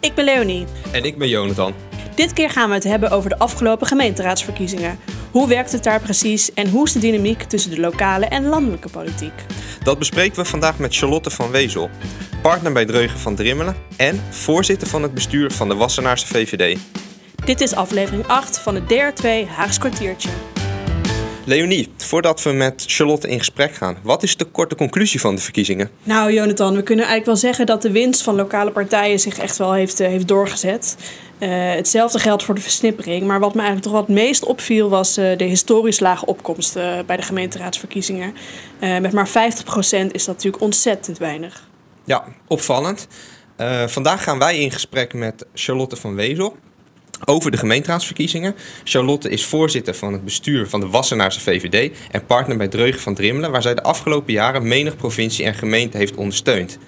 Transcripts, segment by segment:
Ik ben Leonie. En ik ben Jonathan. Dit keer gaan we het hebben over de afgelopen gemeenteraadsverkiezingen. Hoe werkt het daar precies en hoe is de dynamiek tussen de lokale en landelijke politiek? Dat bespreken we vandaag met Charlotte van Wezel, partner bij Dreugen van Drimmelen en voorzitter van het bestuur van de Wassenaarse VVD. Dit is aflevering 8 van het DR2 Haags kwartiertje. Leonie, voordat we met Charlotte in gesprek gaan, wat is de korte conclusie van de verkiezingen? Nou, Jonathan, we kunnen eigenlijk wel zeggen dat de winst van lokale partijen zich echt wel heeft, eh, heeft doorgezet. Uh, hetzelfde geldt voor de versnippering. Maar wat me eigenlijk toch wat meest opviel was uh, de historisch lage opkomst bij de gemeenteraadsverkiezingen. met maar 50% is dat natuurlijk ontzettend weinig. Ja, opvallend. vandaag gaan wij in gesprek met Charlotte van Wezel over de gemeenteraadsverkiezingen. Charlotte is voorzitter van het bestuur van de Wassenaarse VVD en partner bij Dreugen van Drimmelen, waar zij de afgelopen jaren menig provincie en gemeente heeft ondersteund.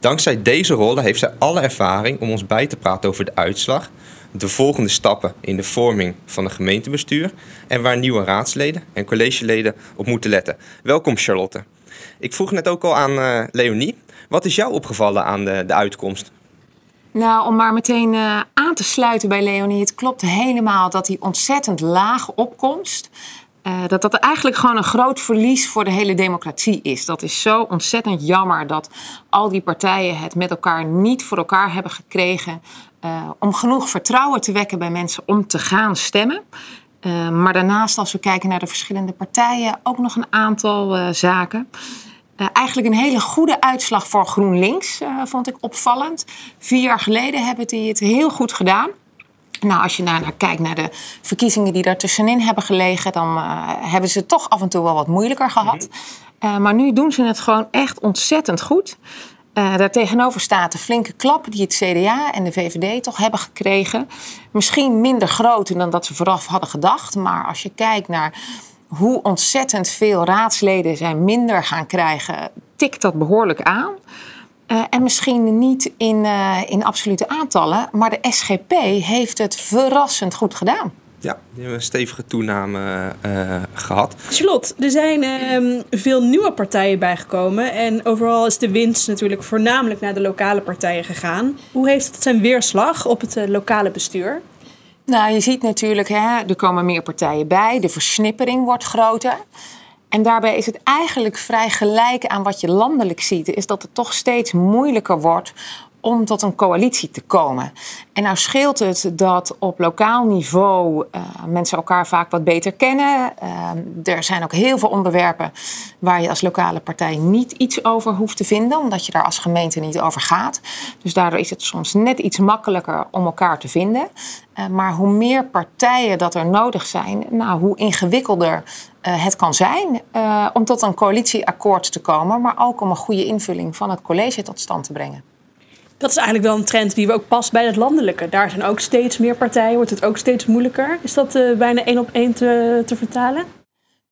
Dankzij deze rollen heeft zij alle ervaring om ons bij te praten over de uitslag, de volgende stappen in de vorming van een gemeentebestuur en waar nieuwe raadsleden en collegeleden op moeten letten. Welkom Charlotte. Ik vroeg net ook al aan uh, Leonie, wat is jou opgevallen aan de, de uitkomst? Nou, om maar meteen uh, aan te sluiten bij Leonie. Het klopt helemaal dat die ontzettend lage opkomst. Uh, dat dat eigenlijk gewoon een groot verlies voor de hele democratie is. Dat is zo ontzettend jammer dat al die partijen het met elkaar niet voor elkaar hebben gekregen. Uh, om genoeg vertrouwen te wekken bij mensen om te gaan stemmen. Maar daarnaast, als we kijken naar de verschillende partijen, ook nog een aantal zaken. Uh, eigenlijk een hele goede uitslag voor GroenLinks, uh, vond ik opvallend. Vier jaar geleden hebben die het heel goed gedaan. Nou, als je naar, naar kijkt naar de verkiezingen die daartussenin hebben gelegen, dan uh, hebben ze het toch af en toe wel wat moeilijker gehad. Mm-hmm. maar nu doen ze het gewoon echt ontzettend goed. daartegenover staat de flinke klap die het CDA en de VVD toch hebben gekregen. Misschien minder groot dan dat ze vooraf hadden gedacht. Maar als je kijkt naar hoe ontzettend veel raadsleden zij minder gaan krijgen, tikt dat behoorlijk aan. Uh, en misschien niet in, uh, in absolute aantallen, maar de SGP heeft het verrassend goed gedaan. Ja, die hebben een stevige toename uh, gehad. Charlotte, er zijn uh, veel nieuwe partijen bijgekomen. En overal is de winst natuurlijk voornamelijk naar de lokale partijen gegaan. Hoe heeft het zijn weerslag op het lokale bestuur? Nou, je ziet natuurlijk, hè, er komen meer partijen bij, de versnippering wordt groter. En daarbij is het eigenlijk vrij gelijk aan wat je landelijk ziet, is dat het toch steeds moeilijker wordt om tot een coalitie te komen. En nou scheelt het dat op lokaal niveau uh, mensen elkaar vaak wat beter kennen. Uh, er zijn ook heel veel onderwerpen waar je als lokale partij niet iets over hoeft te vinden, omdat je daar als gemeente niet over gaat. Dus daardoor is het soms net iets makkelijker om elkaar te vinden. Uh, maar hoe meer partijen dat er nodig zijn, nou, hoe ingewikkelder het kan zijn om tot een coalitieakkoord te komen, maar ook om een goede invulling van het college tot stand te brengen. Dat is eigenlijk wel een trend die we ook past bij het landelijke. Daar zijn ook steeds meer partijen, wordt het ook steeds moeilijker. Is dat uh, bijna één op één te, te vertalen?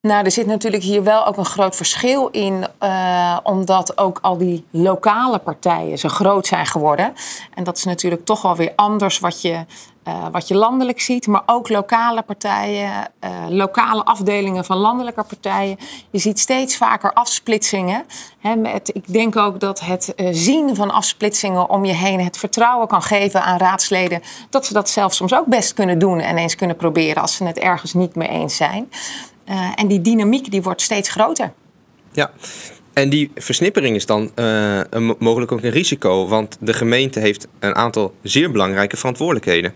Nou, er zit natuurlijk hier wel ook een groot verschil in, uh, omdat ook al die lokale partijen zo groot zijn geworden. En dat is natuurlijk toch wel weer anders wat je, uh, wat je landelijk ziet, maar ook lokale partijen, uh, lokale afdelingen van landelijke partijen. Je ziet steeds vaker afsplitsingen. Hè, met, ik denk ook dat het zien van afsplitsingen om je heen het vertrouwen kan geven aan raadsleden dat ze dat zelf soms ook best kunnen doen en eens kunnen proberen als ze het ergens niet mee eens zijn. Uh, en die dynamiek die wordt steeds groter. Ja, en die versnippering is dan uh, een, mogelijk ook een risico, want de gemeente heeft een aantal zeer belangrijke verantwoordelijkheden.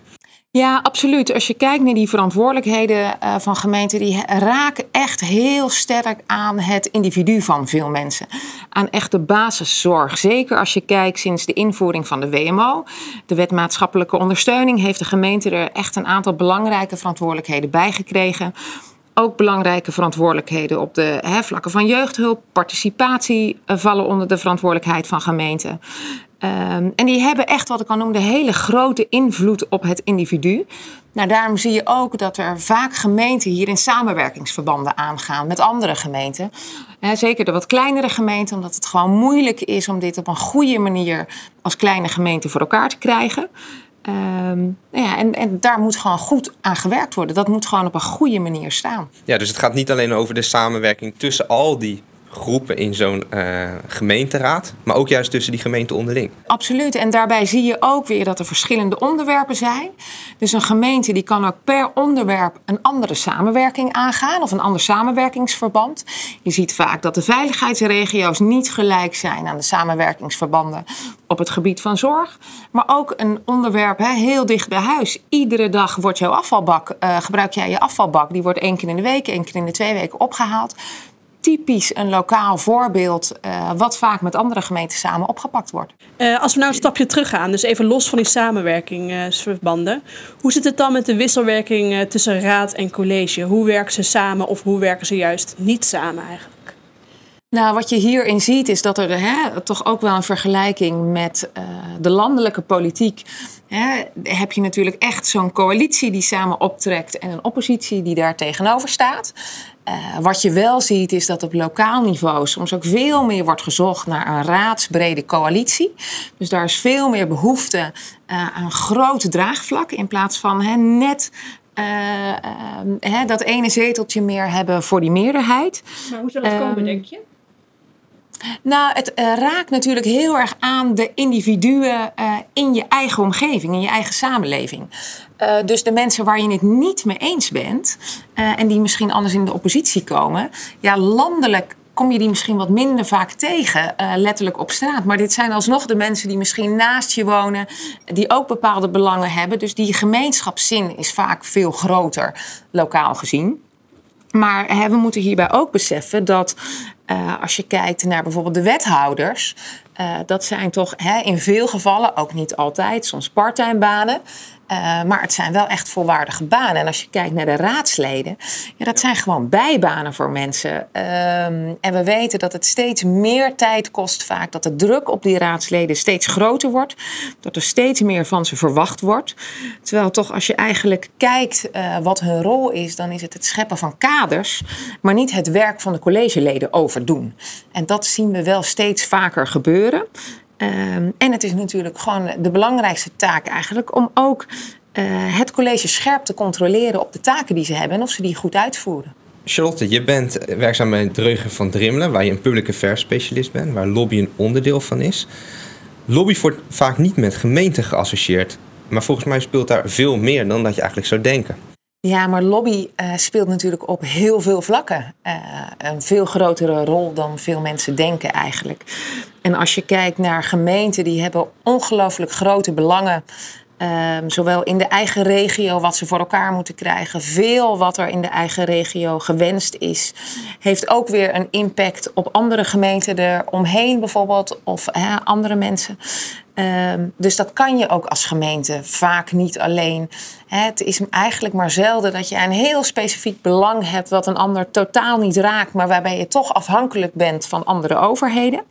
Ja, absoluut. Als je kijkt naar die verantwoordelijkheden uh, van gemeenten, die raken echt heel sterk aan het individu van veel mensen. Aan echt de basiszorg. Zeker als je kijkt sinds de invoering van de WMO, de wet maatschappelijke ondersteuning, heeft de gemeente er echt een aantal belangrijke verantwoordelijkheden bij gekregen ook belangrijke verantwoordelijkheden op de hè, vlakken van jeugdhulp, participatie uh, vallen onder de verantwoordelijkheid van gemeenten. Um, en die hebben echt wat ik kan noemen de hele grote invloed op het individu. Nou, daarom zie je ook dat er vaak gemeenten hier in samenwerkingsverbanden aangaan met andere gemeenten. Zeker de wat kleinere gemeenten, omdat het gewoon moeilijk is om dit op een goede manier als kleine gemeente voor elkaar te krijgen. Um, ja, en, en daar moet gewoon goed aan gewerkt worden. Dat moet gewoon op een goede manier staan. Ja, dus het gaat niet alleen over de samenwerking tussen al die groepen in zo'n uh, gemeenteraad, maar ook juist tussen die gemeenten onderling. Absoluut. En daarbij zie je ook weer dat er verschillende onderwerpen zijn. Dus een gemeente die kan ook per onderwerp een andere samenwerking aangaan of een ander samenwerkingsverband. Je ziet vaak dat de veiligheidsregio's niet gelijk zijn aan de samenwerkingsverbanden op het gebied van zorg. Maar ook een onderwerp hè, heel dicht bij huis. Iedere dag wordt jouw afvalbak, uh, gebruik jij je afvalbak. Die wordt één keer in de week, één keer in de twee weken opgehaald typisch een lokaal voorbeeld, uh, wat vaak met andere gemeenten samen opgepakt wordt. Uh, als we nou een stapje terug gaan, dus even los van die samenwerkingsverbanden. hoe zit het dan met de wisselwerking tussen raad en college? Hoe werken ze samen of hoe werken ze juist niet samen eigenlijk? Nou, wat je hierin ziet is dat er hè, toch ook wel een vergelijking met de landelijke politiek Hè, heb je natuurlijk echt zo'n coalitie die samen optrekt en een oppositie die daar tegenover staat. Uh, wat je wel ziet is dat op lokaal niveau soms ook veel meer wordt gezocht naar een raadsbrede coalitie. Dus daar is veel meer behoefte uh, aan groot draagvlak in plaats van hè, net uh, hè, dat ene zeteltje meer hebben voor die meerderheid. Maar hoe zal dat komen, ehm, denk je? Nou, het uh, raakt natuurlijk heel erg aan de individuen uh, in je eigen omgeving, in je eigen samenleving. Uh, dus de mensen waar je het niet mee eens bent en die misschien anders in de oppositie komen, ja, landelijk kom je die misschien wat minder vaak tegen, letterlijk op straat. Maar dit zijn alsnog de mensen die misschien naast je wonen, die ook bepaalde belangen hebben. Dus die gemeenschapszin is vaak veel groter, lokaal gezien. Maar we moeten hierbij ook beseffen dat uh, als je kijkt naar bijvoorbeeld de wethouders, uh, dat zijn toch hè, in veel gevallen, ook niet altijd, soms parttime banen. Uh, maar het zijn wel echt volwaardige banen. En als je kijkt naar de raadsleden, ja, dat zijn gewoon bijbanen voor mensen. Um, en we weten dat het steeds meer tijd kost vaak, dat de druk op die raadsleden steeds groter wordt, dat er steeds meer van ze verwacht wordt. Terwijl toch als je eigenlijk kijkt uh, wat hun rol is, dan is het het scheppen van kaders, maar niet het werk van de collegeleden overdoen. En dat zien we wel steeds vaker gebeuren. Um, en het is natuurlijk gewoon de belangrijkste taak eigenlijk om ook uh, het college scherp te controleren op de taken die ze hebben en of ze die goed uitvoeren. Charlotte, je bent werkzaam bij Dreugen van Drimmelen, waar je een public affairs specialist bent, waar lobby een onderdeel van is. Lobby wordt vaak niet met gemeenten geassocieerd, maar volgens mij speelt daar veel meer dan dat je eigenlijk zou denken. Ja, maar lobby uh, speelt natuurlijk op heel veel vlakken uh, een veel grotere rol dan veel mensen denken eigenlijk. En als je kijkt naar gemeenten, die hebben ongelooflijk grote belangen. Um, zowel in de eigen regio, wat ze voor elkaar moeten krijgen, veel wat er in de eigen regio gewenst is, heeft ook weer een impact op andere gemeenten eromheen bijvoorbeeld, of andere mensen. Um, dus dat kan je ook als gemeente vaak niet alleen. Het is eigenlijk maar zelden dat je een heel specifiek belang hebt wat een ander totaal niet raakt, maar waarbij je toch afhankelijk bent van andere overheden.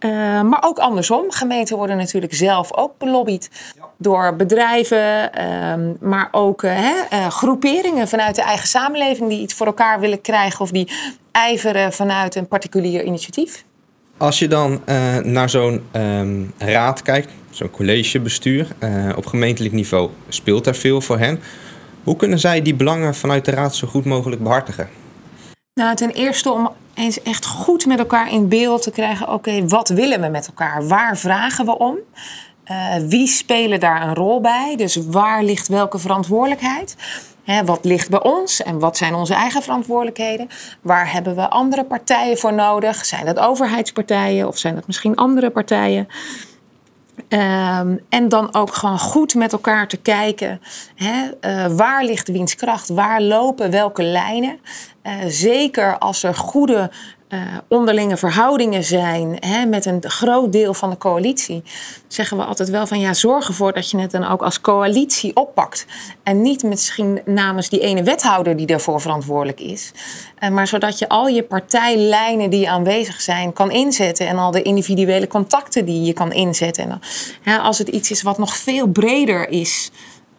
Uh, maar ook andersom. Gemeenten worden natuurlijk zelf ook belobbyd door bedrijven, uh, maar ook uh, hè, groeperingen vanuit de eigen samenleving die iets voor elkaar willen krijgen of die ijveren vanuit een particulier initiatief. Als je dan uh, naar zo'n um, raad kijkt, zo'n collegebestuur uh, op gemeentelijk niveau, speelt daar veel voor hen. Hoe kunnen zij die belangen vanuit de raad zo goed mogelijk behartigen? Nou, ten eerste om eens echt goed met elkaar in beeld te krijgen: oké, wat willen we met elkaar? Waar vragen we om? Uh, wie spelen daar een rol bij? Dus waar ligt welke verantwoordelijkheid? Wat ligt bij ons en wat zijn onze eigen verantwoordelijkheden? Waar hebben we andere partijen voor nodig? Zijn dat overheidspartijen of zijn dat misschien andere partijen? Um, en dan ook gewoon goed met elkaar te kijken. Hè, uh, waar ligt de winstkracht? Waar lopen welke lijnen? Uh, zeker als er goede uh, onderlinge verhoudingen zijn hè, met een groot deel van de coalitie, zeggen we altijd wel van ja, zorg ervoor dat je het dan ook als coalitie oppakt. En niet misschien namens die ene wethouder die daarvoor verantwoordelijk is. Uh, maar zodat je al je partijlijnen die aanwezig zijn kan inzetten en al de individuele contacten die je kan inzetten. En, als het iets is wat nog veel breder is.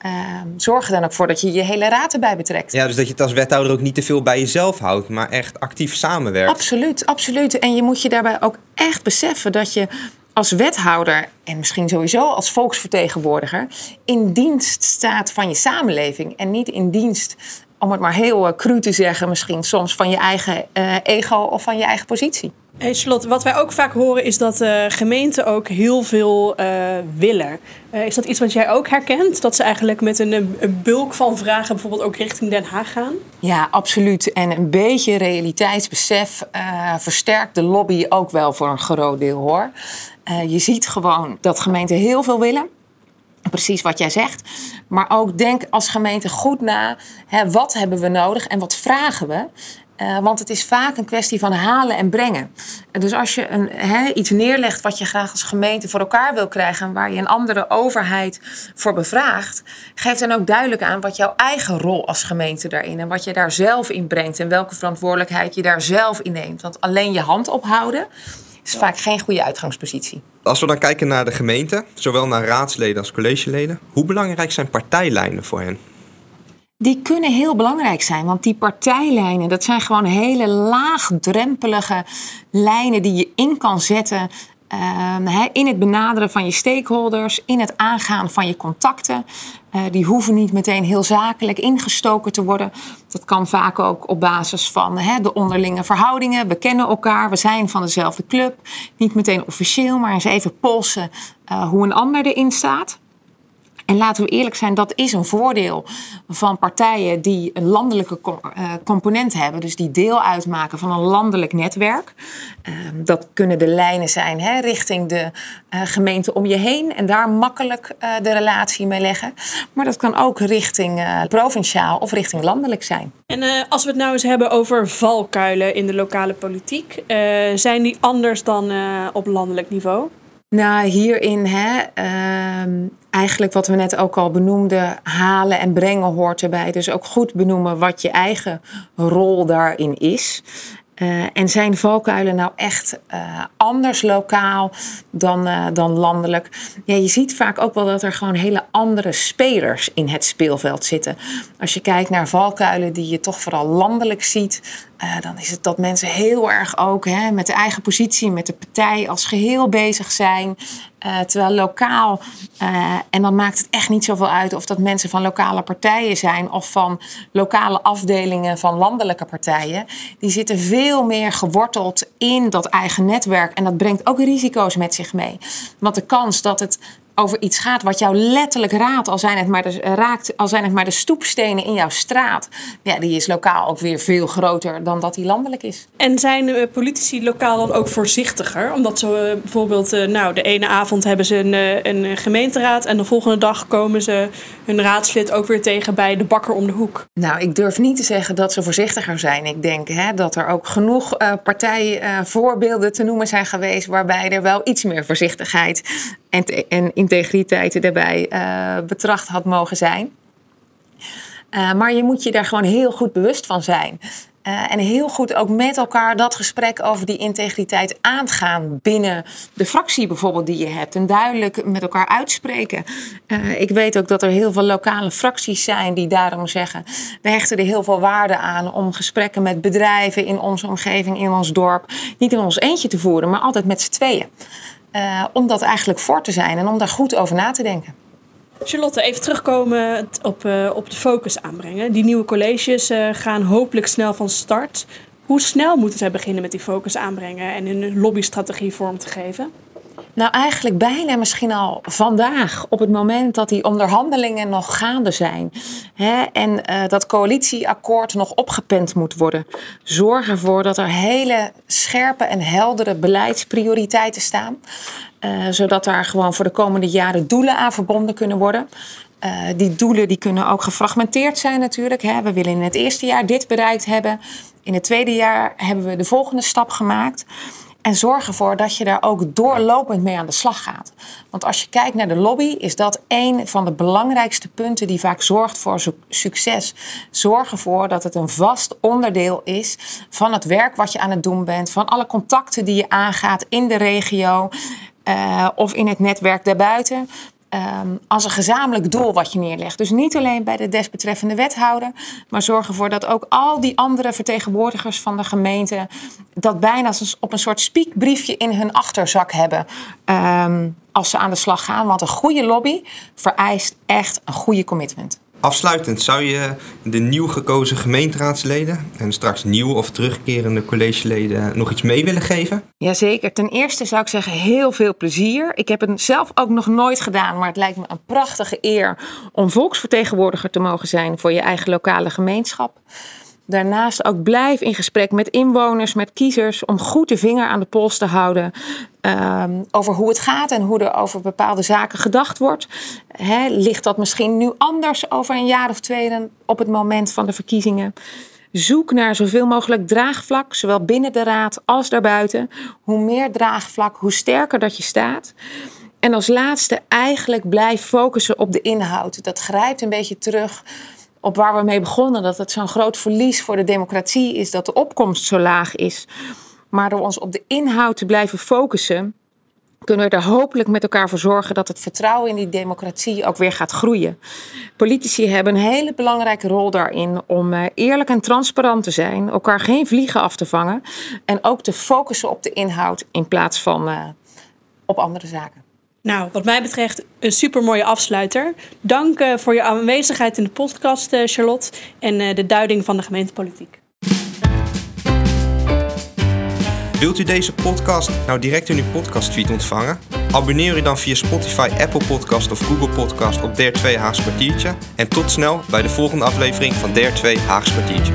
Uh, zorg er dan ook voor dat je je hele raad erbij betrekt. Ja, dus dat je het als wethouder ook niet te veel bij jezelf houdt, maar echt actief samenwerkt. Absoluut, absoluut. En je moet je daarbij ook echt beseffen dat je als wethouder en misschien sowieso als volksvertegenwoordiger in dienst staat van je samenleving en niet in dienst om het maar heel uh, cru te zeggen, misschien soms van je eigen uh, ego of van je eigen positie. Hey Charlotte, wat wij ook vaak horen is dat gemeenten ook heel veel willen. is dat iets wat jij ook herkent? Dat ze eigenlijk met een, bulk van vragen bijvoorbeeld ook richting Den Haag gaan? Ja, absoluut. En een beetje realiteitsbesef versterkt de lobby ook wel voor een groot deel hoor. je ziet gewoon dat gemeenten heel veel willen. Precies wat jij zegt. Maar ook denk als gemeente goed na. Hè, wat hebben we nodig en wat vragen we? Uh, want het is vaak een kwestie van halen en brengen. dus als je een, he, iets neerlegt wat je graag als gemeente voor elkaar wil krijgen, en waar je een andere overheid voor bevraagt, geef dan ook duidelijk aan wat jouw eigen rol als gemeente daarin en wat je daar zelf in brengt en welke verantwoordelijkheid je daar zelf in neemt. Want alleen je hand ophouden is vaak geen goede uitgangspositie. Als we dan kijken naar de gemeente, zowel naar raadsleden als collegeleden, hoe belangrijk zijn partijlijnen voor hen? Die kunnen heel belangrijk zijn, want die partijlijnen, dat zijn gewoon hele laagdrempelige lijnen die je in kan zetten Ehm, in het benaderen van je stakeholders, in het aangaan van je contacten. Uh, die hoeven niet meteen heel zakelijk ingestoken te worden. Dat kan vaak ook op basis van de onderlinge verhoudingen. We kennen elkaar, we zijn van dezelfde club. Niet meteen officieel, maar eens even polsen uh, hoe een ander erin staat. En laten we eerlijk zijn, dat is een voordeel van partijen die een landelijke eh, component hebben. Dus die deel uitmaken van een landelijk netwerk. Ehm, dat kunnen de lijnen zijn hè, richting de uh, gemeente om je heen. En daar makkelijk uh, de relatie mee leggen. Maar dat kan ook richting provinciaal of richting landelijk zijn. En als we het nou eens hebben over valkuilen in de lokale politiek. zijn die anders dan op landelijk niveau? Nou, hierin hè, uh, eigenlijk wat we net ook al benoemden, halen en brengen hoort erbij. Dus ook goed benoemen wat je eigen rol daarin is. Uh, en zijn valkuilen nou echt uh, anders lokaal dan, uh, dan landelijk? Ja, je ziet vaak ook wel dat er gewoon hele andere spelers in het speelveld zitten. Als je kijkt naar valkuilen die je toch vooral landelijk ziet, dan is het dat mensen heel erg ook hè, met de eigen positie, met de partij als geheel bezig zijn. Uh, terwijl lokaal, uh, en dan maakt het echt niet zoveel uit of dat mensen van lokale partijen zijn of van lokale afdelingen van landelijke partijen. Die zitten veel meer geworteld in dat eigen netwerk. En dat brengt ook risico's met zich mee. Want de kans dat het over iets gaat wat jou letterlijk raadt, al zijn het maar de, raakt, al zijn het maar de stoepstenen in jouw straat, ja, die is lokaal ook weer veel groter dan dat die landelijk is. En zijn uh, politici lokaal dan ook voorzichtiger? Omdat ze uh, bijvoorbeeld, uh, nou, de ene avond hebben ze een, een gemeenteraad en de volgende dag komen ze hun raadslid ook weer tegen bij de bakker om de hoek. Nou, ik durf niet te zeggen dat ze voorzichtiger zijn. Ik denk hè, dat er ook genoeg partijvoorbeelden te noemen zijn geweest waarbij er wel iets meer voorzichtigheid en, en integriteit daarbij uh, betracht had mogen zijn. Uh, maar je moet je daar gewoon heel goed bewust van zijn. Uh, en heel goed ook met elkaar dat gesprek over die integriteit aangaan binnen de fractie bijvoorbeeld die je hebt. En duidelijk met elkaar uitspreken. Ik weet ook dat er heel veel lokale fracties zijn die daarom zeggen... we hechten er heel veel waarde aan om gesprekken met bedrijven in onze omgeving, in ons dorp... niet in ons eentje te voeren, maar altijd met z'n tweeën. Uh, om dat eigenlijk voor te zijn en om daar goed over na te denken. Charlotte, even terugkomen op, uh, op de focus aanbrengen. Die nieuwe colleges uh, gaan hopelijk snel van start. Hoe snel moeten zij beginnen met die focus aanbrengen en hun lobbystrategie vorm te geven? Nou, eigenlijk bijna misschien al vandaag, op het moment dat die onderhandelingen nog gaande zijn. Hè, en uh, dat coalitieakkoord nog opgepend moet worden. Zorg ervoor dat er hele scherpe en heldere beleidsprioriteiten staan. Uh, zodat daar gewoon voor de komende jaren doelen aan verbonden kunnen worden. Uh, die doelen die kunnen ook gefragmenteerd zijn natuurlijk. Hè. We willen in het eerste jaar dit bereikt hebben. In het tweede jaar hebben we de volgende stap gemaakt. En zorg ervoor dat je daar ook doorlopend mee aan de slag gaat. Want als je kijkt naar de lobby, is dat een van de belangrijkste punten die vaak zorgt voor succes. Zorg ervoor dat het een vast onderdeel is van het werk wat je aan het doen bent, van alle contacten die je aangaat in de regio. Uh, of in het netwerk daarbuiten. Um, als een gezamenlijk doel wat je neerlegt. Dus niet alleen bij de desbetreffende wethouder, maar zorg ervoor dat ook al die andere vertegenwoordigers van de gemeente dat bijna op een soort spiekbriefje in hun achterzak hebben um, als ze aan de slag gaan. Want een goede lobby vereist echt een goede commitment. Afsluitend, zou je de nieuw gekozen gemeenteraadsleden en straks nieuw of terugkerende collegeleden nog iets mee willen geven? Jazeker. Ten eerste zou ik zeggen heel veel plezier. Ik heb het zelf ook nog nooit gedaan, maar het lijkt me een prachtige eer om volksvertegenwoordiger te mogen zijn voor je eigen lokale gemeenschap. Daarnaast ook blijf in gesprek met inwoners, met kiezers, om goed de vinger aan de pols te houden um, over hoe het gaat en hoe er over bepaalde zaken gedacht wordt. ligt dat misschien nu anders over een jaar of twee dan op het moment van de verkiezingen? Zoek naar zoveel mogelijk draagvlak, zowel binnen de raad als daarbuiten. Hoe meer draagvlak, hoe sterker dat je staat. En als laatste eigenlijk blijf focussen op de inhoud. Dat grijpt een beetje terug op waar we mee begonnen. Dat het zo'n groot verlies voor de democratie is dat de opkomst zo laag is. Maar door ons op de inhoud te blijven focussen, kunnen we er hopelijk met elkaar voor zorgen dat het vertrouwen in die democratie ook weer gaat groeien. Politici hebben een hele belangrijke rol daarin om eh, eerlijk en transparant te zijn, elkaar geen vliegen af te vangen en ook te focussen op de inhoud in plaats van uh, op andere zaken. Nou, wat mij betreft een super mooie afsluiter. Dank uh, voor je aanwezigheid in de podcast, Charlotte, en de duiding van de gemeentepolitiek. Wilt u deze podcast nou direct in uw podcastfeed ontvangen? Abonneer u dan via Spotify, Apple Podcast of Google Podcast op Der 2 Haags kwartiertje. En tot snel bij de volgende aflevering van Der 2 Haags kwartiertje.